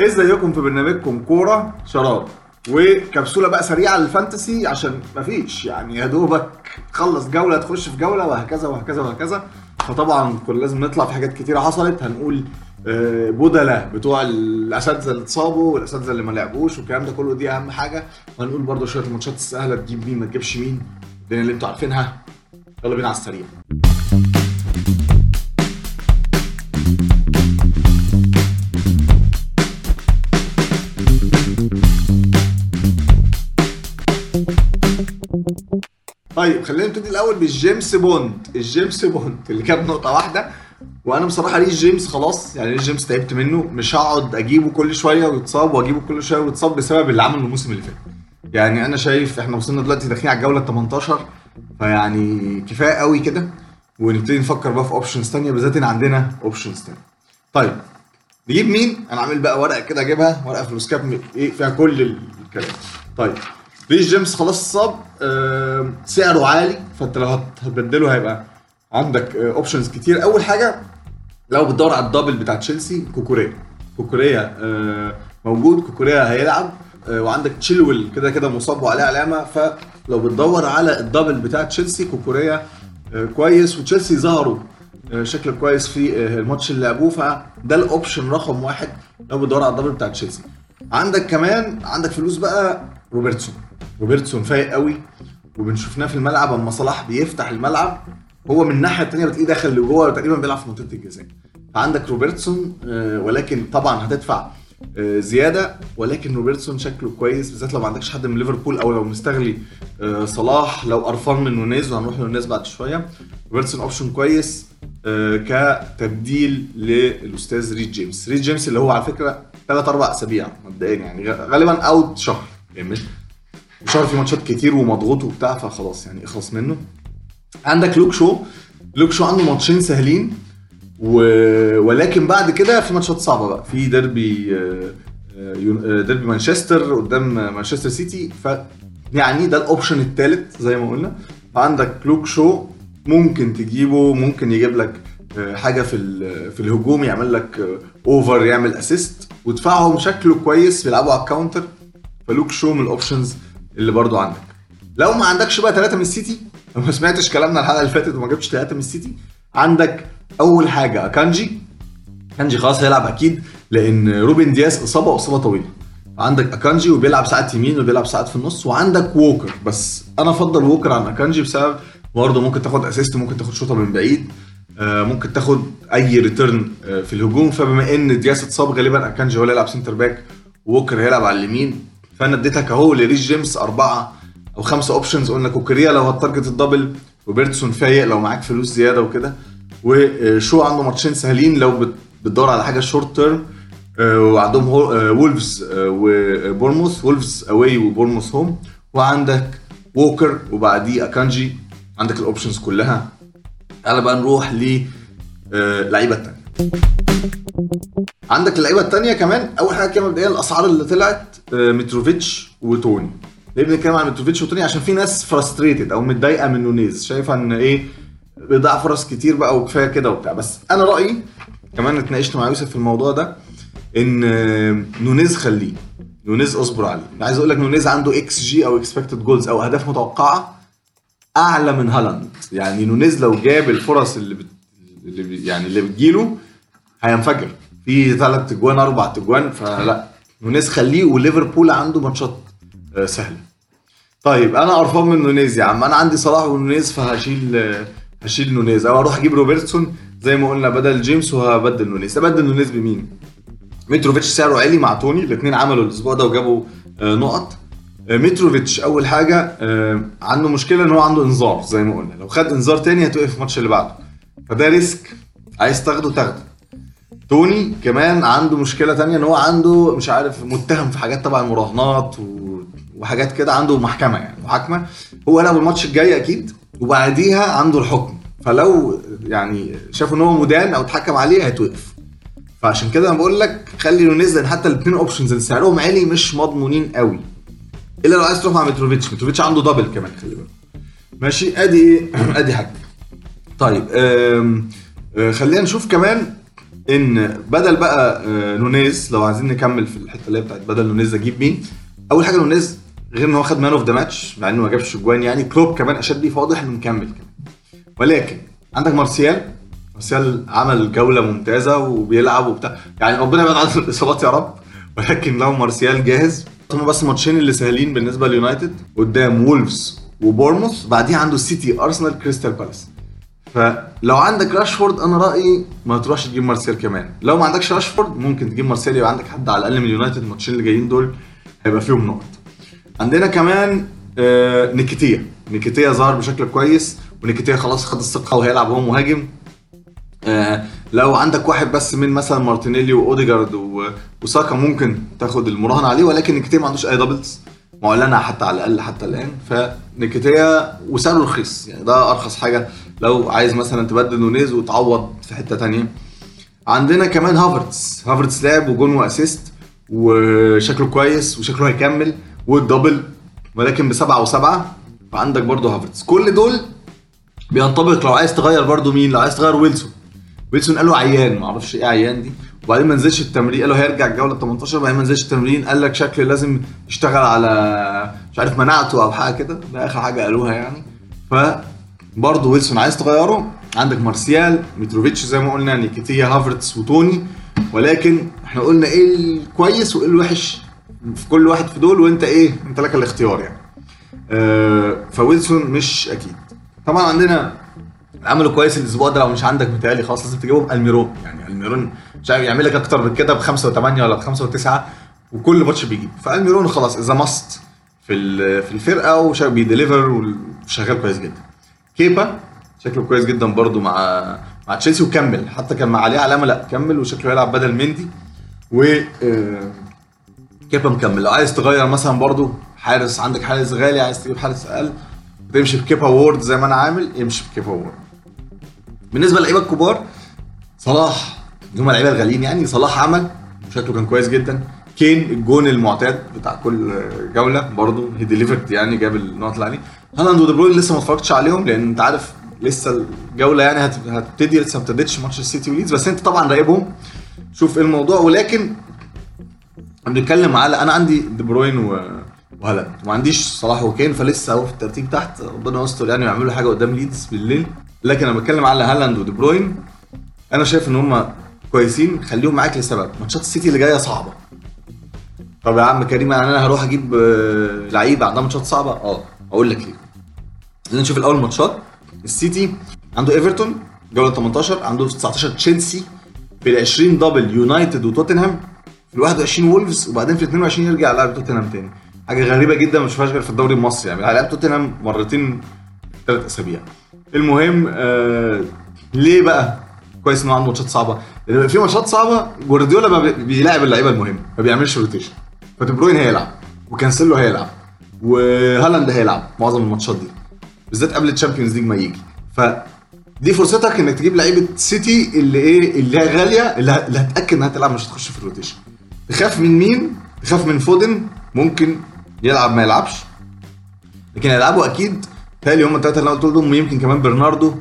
ازيكم في برنامجكم كورة شراب. وكبسولة بقى سريعة للفانتسي عشان مفيش يعني يا دوبك تخلص جولة تخش في جولة وهكذا وهكذا وهكذا. فطبعا كل لازم نطلع في حاجات كتيرة حصلت. هنقول آه، بدلة بتوع الأساتذة اللي اتصابوا والأساتذة اللي ما لعبوش والكلام ده كله دي أهم حاجة. وهنقول برضه شوية الماتشات السهله تجيب مين ما تجيبش مين. الدنيا اللي أنتوا عارفينها. يلا بينا على السريع. طيب خلينا نبتدي الأول بالجيمس بوند. الجيمس بوند اللي جاب نقطة واحدة. وأنا بصراحة ريس جيمس خلاص يعني ريس جيمس تعبت منه. مش هقعد أجيبه كل شوية ويتصاب وأجيبه كل شوية ويتصاب بسبب اللي عمله الموسم اللي فات. يعني أنا شايف إحنا وصلنا دلوقتي داخلين على الجولة ال 18 فيعني كفاية قوي كده. ونبتدي نفكر بقى في options ثانية بالذات إن عندنا options ثانية طيب نجيب مين؟ أنا عامل بقى ورقة كده أجيبها ورقة فلوسكاب إيه فيها كل الكلام. طيب ريس جيمس خلاص آه سعره عالي فانت لو هت- هتبدله هيبقى عندك options كتير. أول حاجة لو بتدور على ال double بتاع تشيلسي كوكوريا. كوكوريا آه موجود كوكوريا هيلعب آه وعندك تشيلويل كده كده مصاب وعليه علامة. فلو بتدور على ال double بتاع تشيلسي كوكوريا آه كويس. وتشيلسي ظهروا آه شكل كويس في آه الماتش اللي لعبوه. فده ال option رقم واحد لو بتدور على ال double بتاع تشيلسي. عندك كمان عندك فلوس بقى روبرتسون. روبرتسون فايق قوي وبنشوفناه في الملعب أما صلاح بيفتح الملعب هو من الناحية الثانية بتلاقيه داخل لجوه تقريبا بيلعب في منطقة الجزاء. فعندك روبرتسون آه، ولكن طبعا هتدفع آه، زيادة ولكن روبرتسون شكله كويس بالذات لو ما عندكش حد من ليفربول أو لو مستغلي آه، صلاح لو قرفان من نونيز وهنروح لنونيز بعد شوية. روبرتسون option كويس كتبديل للأستاذ ريس جيمس. ريس جيمس اللي هو على فكرة ثلاث أربع أسابيع مبدئيا يعني غالبا out شهر يعني مش شهر فيه ماتشات كتير ومضغوط وبتاع فخلاص يعني اخلص منه. عندك لوك شو؟ لوك شو عنده ماتشين سهلين و... ولكن بعد كده في ماتشات صعبة بقى. في ديربي آه، آه، ديربي مانشستر قدام مانشستر سيتي ف يعني ده ال option الثالث زي ما قلنا. فعندك لوك شو ممكن تجيبه ممكن يجيب لك آه، حاجة في في الهجوم يعمل لك over يعمل assist ودفاعهم شكله كويس بيلعبوا على ال counter فلوك شو من ال options اللي برضو عندك. لو ما عندكش بقى ثلاثة من السيتي ما سمعتش كلامنا الحلقة اللي فاتت وما جبتش ثلاثة من السيتي عندك أول حاجة أكانجي. أكانجي خلاص هيلعب أكيد لأن روبن دياس إصابة وإصابة طويلة. عندك أكانجي وبيلعب ساعات يمين وبيلعب ساعات في النص وعندك ووكر. بس أنا أفضل ووكر عن أكانجي بسبب برضه ممكن تاخد assist ممكن تاخد شوطة من بعيد آه، ممكن تاخد أي return آه، في الهجوم. فبما إن دياس اتصاب غالبا أكانجي هو اللي هيلعب centre back ووكر هيلعب على اليمين. فأنا اديتك أهو لريس جيمس أربعة أو خمسة options قلنا كوكوريا لو ه target ال double روبرتسون فايق لو معاك فلوس زيادة وكده. وشو عنده ماتشين سهلين لو بت- بتدور على حاجة short term وعندهم آه، وولفز آه، وبورنموث وولفز away وبورنموث home وعندك ووكر وبعديه اكانجي عندك ال options كلها. تعالى بقى نروح ل آه، اللعيبة التانية. عندك اللعيبة التانية كمان؟ أول حاجة كده مبدئيا الأسعار اللي طلعت. متروفيتش وتوني. ليه بنتكلم عن متروفيتش وتوني؟ عشان في ناس frustrated أو متضايقة من نونيز شايفة إن إيه بيضيع فرص كتير بقى وكفاية كده وبتاع. بس أنا رأيي كمان اتناقشت مع يوسف في الموضوع ده إن آه، نونيز خليه نونيز اصبر عليه. عايز أقول لك نونيز عنده إكس جي أو expected goals أو أهداف متوقعة أعلى من هالاند. يعني نونيز لو جاب الفرص اللي بت... اللي بي... يعني اللي بتجيله هينفجر. في ثلاث تجوان أربع تجوان فلا. نونيز خليه وليفربول عنده ماتشات آه، سهلة. طيب أنا قرفان من نونيز يا عم. أنا عندي صلاح ونونيز فهشيل آه، هشيل نونيز. أو أروح أجيب روبرتسون زي ما قلنا بدل جيمس وهبدل نونيز. أبدل نونيز بمين؟ متروفيتش سعره عالي مع توني الاثنين عملوا الأسبوع ده وجابوا آه، نقط. متروفيتش أول حاجة عنده مشكلة إن هو عنده إنذار زي ما قلنا. لو خد إنذار تاني هتوقف الماتش اللي بعده. فده risk عايز تاخده تاخده. توني كمان عنده مشكلة تانية إن هو عنده مش عارف متهم في حاجات تبع المراهنات و... وحاجات كده عنده محكمة يعني محاكمة. هو لعب الماتش الجاي أكيد وبعديها عنده الحكم. فلو يعني شافوا إن هو مدان أو اتحكم عليه هيتوقف. فعشان كده أنا بقول لك خلي نونيز لأن حتى الاثنين options اللي سعرهم عالي مش مضمونين قوي. إلا لو عايز تروح مع متروفيتش متروفيتش عنده double كمان خلي بالك. ماشي؟ أدي إيه؟ أدي حاجة. طيب آه، خلينا نشوف كمان إن بدل بقى آه، نونيز لو عايزين نكمل في الحتة اللي هي بتاعت بدل نونيز أجيب مين؟ أول حاجة نونيز غير إن هو خد man of the match مع إنه ما جابش جوان يعني كلوب كمان اشاد ليه فواضح إنه مكمل كمان. ولكن عندك مارسيال مارسيال عمل جولة ممتازة وبيلعب وبتاع. يعني ربنا يبعد عن الإصابات يا رب. ولكن لو مارسيال جاهز هم بس ماتشين اللي سهلين بالنسبة ليونايتد قدام وولفز وبورموث بعديها عنده السيتي ارسنال كريستال بالاس فلو عندك راشفورد أنا رأيي ما تروحش تجيب مارسيال كمان. لو ما عندكش راشفورد ممكن تجيب مارسيال. يبقى عندك حد على الأقل من اليونايتد الماتشين اللي جايين دول هيبقى فيهم نقط. عندنا كمان آه نكيتياه. نكيتياه ظهر بشكل كويس ونكيتياه خلاص خد الثقه وهيلعب هو مهاجم. آه لو عندك واحد بس من مثلا مارتينيلي وأوديجارد وساكا ممكن تاخد المراهنة عليه ولكن نكيتياه ما عندوش أي doubles معلنه حتى على الأقل حتى الآن. فنكيتياه وسعره رخيص يعني ده أرخص حاجة لو عايز مثلا تبدل نونيز وتعوض في حتة تانية. عندنا كمان هافرتس. هافرتس لعب وجون و assist وشكله كويس وشكله هيكمل وال double ولكن بسبعة وسبعة. فعندك برضه هافرتس. كل دول بينطبق لو عايز تغير برضه مين؟ لو عايز تغير ويلسون. ويلسون قال له عيان. ما أعرفش إيه عيان دي. وبعدين ما نزلش التمرين. قال له هيرجع الجولة 18 وبعدين ما نزلش التمرين. قال لك شكل لازم يشتغل على مش عارف مناعته أو حاجة كده. ده آخر حاجة قالوها يعني. ف برضه ويلسون عايز تغيره. عندك مارسيال متروفيتش زي ما قلنا نكيتياه هافرتس وتوني. ولكن إحنا قلنا إيه الكويس وإيه الوحش في كل واحد في دول وإنت إيه؟ إنت لك الاختيار يعني. آه، فويلسون مش أكيد. طبعا عندنا عملوا كويس الأسبوع ده لو مش عندك متهيألي خلاص لازم تجيبهم. ألميرون يعني ألميرون مش عارف يعمل لك أكتر من كده بخمسة وثمانيه ولا بخمسة وتسعة وكل ماتش بيجيب. فألميرون خلاص is a must في في الفرقة وشا- بي deliver وشغال كويس جدا. كيبا. شكله كويس جدا برضو مع مع تشيلسي وكمل. حتى كان مع عليه علامة لا كمل وشكله هيلعب بدل مندي. و آه، كيبا مكمل. لو عايز تغير مثلا برضو حارس عندك حارس غالي عايز تجيب حارس أقل تمشي بكيبا وورد زي ما أنا عامل امشي بكيبا وورد. بالنسبة للعيبة الكبار صلاح اللي هم اللعيبه الغاليين يعني صلاح عمل شكله كان كويس جدا. كين الجون المعتاد بتاع كل جولة برضه هي delivered يعني جاب النقط اللي عليه. هالاند ودي بروين لسه ما اتفرجتش عليهم لأن أنت عارف لسه الجولة يعني هت- هتبتدي لسه ما ابتدتش ماتش السيتي وليدز بس أنت طبعا راقبهم. شوف إيه الموضوع. ولكن بنتكلم على أنا عندي دي بروين و... وهالاند. ما عنديش صلاح وكين فلسه اهو في الترتيب تحت. ربنا يستر يعني ويعملوا حاجة قدام ليدز بالليل. لكن أنا بتكلم على هالاند ودي بروين. أنا شايف إن هم كويسين. خليهم معاك لسبب. ماتشات السيتي اللي جاية صعبة. طب يا عم كريم يعني أنا هروح أجيب آه، لعيب عندها ماتشات صعبة؟ آه أقول لك ليه. خلينا نشوف الأول ماتشات. السيتي عنده إيفرتون جولة 18 عنده 19 تشيلسي في ال 20 double يونايتد وتوتنهام في ال 21 وولفز وبعدين في ال 22 يرجع يلعب توتنهام تاني. حاجة غريبة جدا ما بشوفهاش غير في الدوري المصري يعني هيلعب توتنهام مرتين ثلاث أسابيع. المهم آه ليه بقى؟ كويس إنه عنده ماتشات صعبة. لأن في ماتشات صعبة جوارديولا ما بي- بيلاعب اللعيبة المهمة ما بيعملش rotation فدي بروين هيلعب وكانسيلو هيلعب وهالاند هيلعب معظم الماتشات دي. بالذات قبل ال Champions League ما يجي. ف دي فرصتك إنك تجيب لعيبة سيتي اللي إيه اللي هي غالية اللي, هتأكد إنها تلعب مش هتخش في ال rotation تخاف من مين؟ تخاف من فودن ممكن يلعب ما يلعبش. لكن هيلعبوا أكيد. تالي هم الثلاثه اللي أنا قلت لهم يمكن كمان برناردو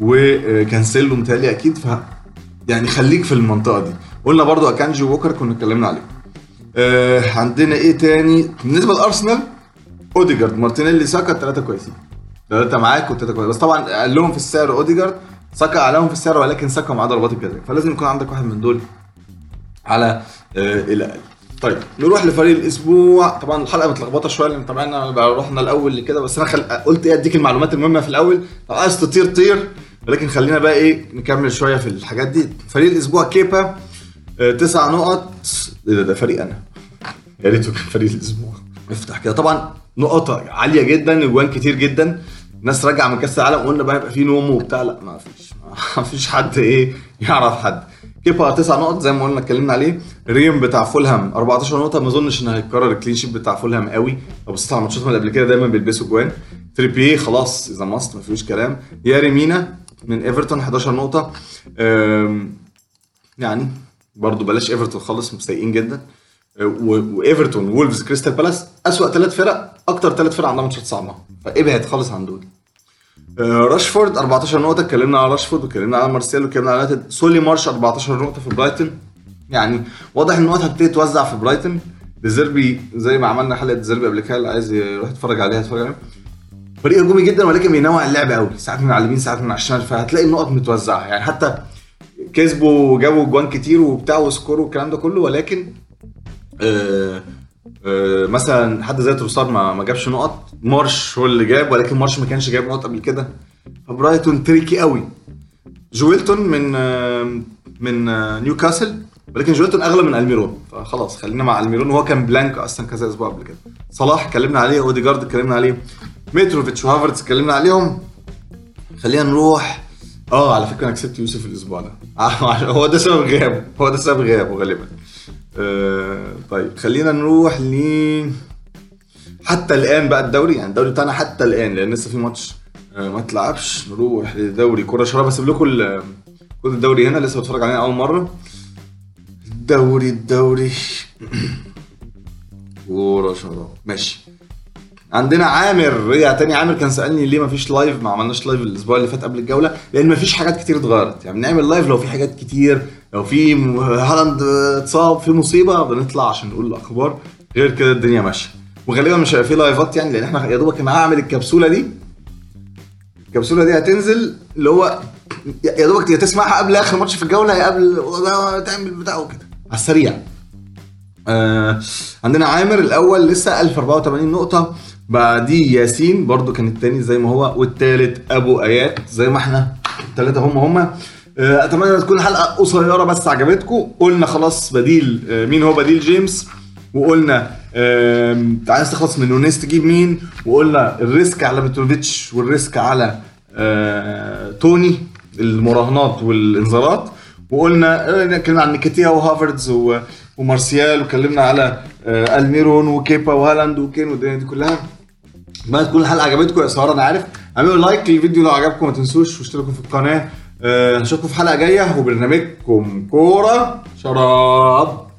وكانسيلو متهيألي أكيد. ف يعني خليك في المنطقة دي. قلنا برضو اكانجي ووكر كنا اتكلمنا عليه. آه عندنا إيه تاني؟ بالنسبة لأرسنال اوديجارد مارتينيلي ساكا الثلاثه كويسين. ثلاثة معاك والثلاثه كويسين. بس طبعا قال لهم في السعر أوديجارد ساكا اعلاهم في السعر ولكن ساكا معاه ضربات الجزاء فلازم يكون عندك واحد من دول على آه الأقل. طيب نروح لفريق الأسبوع. طبعا الحلقة متلخبطة شوية لأن طبعا رحنا الأول لكده بس أنا خل... قلت إيه أديك المعلومات المهمة في الأول. لو عايز تطير طير. ولكن خلينا بقى إيه نكمل شوية في الحاجات دي. فريق الأسبوع كيبا آه، تسع نقط. إيه ده ده فريق أنا. يا ريته كان فريق الأسبوع. افتح كده. طبعا نقط عالية جدا اجوان كتير جدا. ناس راجعة من كأس العالم قلنا بقى يبقى في نوم وبتاع. لا ما فيش. ما فيش حد إيه يعرف حد. كيبا تسع نقط زي ما قلنا اتكلمنا عليه. ريم بتاع فولهام 14 نقطة. ما أظنش إن هيتكرر ال clean sheet بتاع فولهام قوي. لو بصيت على ماتشاتهم اللي قبل كده دايما بيلبسوا جوان. تريبيه خلاص is a must ما فيهوش كلام. ياري مينا من إيفرتون 11 نقطة. يعني برضو بلاش إيفرتون خالص سيئين جدا. وايفرتون وولفز كريستال بالاس اسوأ ثلاث فرق أكتر ثلاث فرق عندها ماتشات صعبه فابعد خالص عن دول آه، راشفورد 14 نقطة اتكلمنا على راشفورد واتكلمنا على مارسيلو واتكلمنا على يونايتد سولي مارش 14 نقطة في برايتون يعني واضح ان النقط هتبتدي توزع في برايتون ديزيربي زي ما عملنا حلقة ديزيربي قبل كده اللي عايز يروح يتفرج عليها يتفرج عليها فريق هجومي جدا ولكن بينوع اللعب قوي ساعات من على اليمين ساعات من على الشمال فهتلاقي النقط متوزعة يعني حتى كسبوا وجابوا جوان كتير وبتاع و score والكلام ده كله ولكن آه آه مثلا حد زي تروسار ما ما جابش نقط مارش هو اللي جاب ولكن مارش ما كانش جايب نقط قبل كده. فبرايتون tricky قوي. جويلتون من آه من آه نيوكاسل ولكن جويلتون أغلى من ألميرون. فخلاص خلينا مع ألميرون وهو كان blank أصلا كذا أسبوع قبل كده. صلاح اتكلمنا عليه أوديجارد اتكلمنا عليه متروفيتش وهافرتس اتكلمنا عليهم. خلينا نروح. آه على فكرة أنا كسبت يوسف الأسبوع ده. هو ده سبب غيابه هو ده سبب غيابه غالبا. آه طيب خلينا نروح ل حتى الآن بقى الدوري يعني الدوري بتاعنا حتى الآن لأن لسه في ماتش آه ما اتلعبش نروح لدوري كوره شراب اسيب لكم كود الدوري هنا لسه بتفرج عليه أول مرة. الدوري الدوري. كوره شراب. ماشي. عندنا عامر. رجع تاني؟ عامر كان سألني ليه مفيش live ما عملناش live الأسبوع اللي فات قبل الجولة لأن مفيش حاجات كتير اتغيرت. يعني بنعمل live لو في حاجات كتير لو في هالاند اتصاب في مصيبة بنطلع عشان نقول الأخبار. غير كده الدنيا ماشية. وغالبا مش هيبقى في لايفات يعني لأن إحنا يا دوبك أنا هعمل الكبسولة دي. الكبسولة دي هتنزل اللي هو يا دوبك تسمعها قبل آخر ماتش في الجولة يا قبل تعمل بتاع وكده. على السريع. آه عندنا عامر الأول لسه 1084 نقطة. بعديه ياسين برضو كان التاني زي ما هو والتالت أبو آيات. زي ما إحنا التلاتة هم هم. أتمنى تكون الحلقة قصيرة بس عجبتكم. قلنا خلاص بديل آه مين هو بديل جيمس؟ وقلنا آه عايز تخلص من نونيز تجيب مين؟ وقلنا ال risk على متروفيتش وال risk على آه توني المراهنات والانذارات. وقلنا آه، اتكلمنا عن نيكاتيا وهافرتس ومارسيال واتكلمنا على آه، ألميرون وكيبا وهالاند وكين والدنيا دي كلها. أتمنى تكون الحلقة عجبتكم يا سهره أنا عارف؟ اعملوا لايك للفيديو لو عجبكم ما تنسوش واشتركوا في القناة. آه، نشوفكم في حلقة جاية وبرنامجكم كورة. شراب.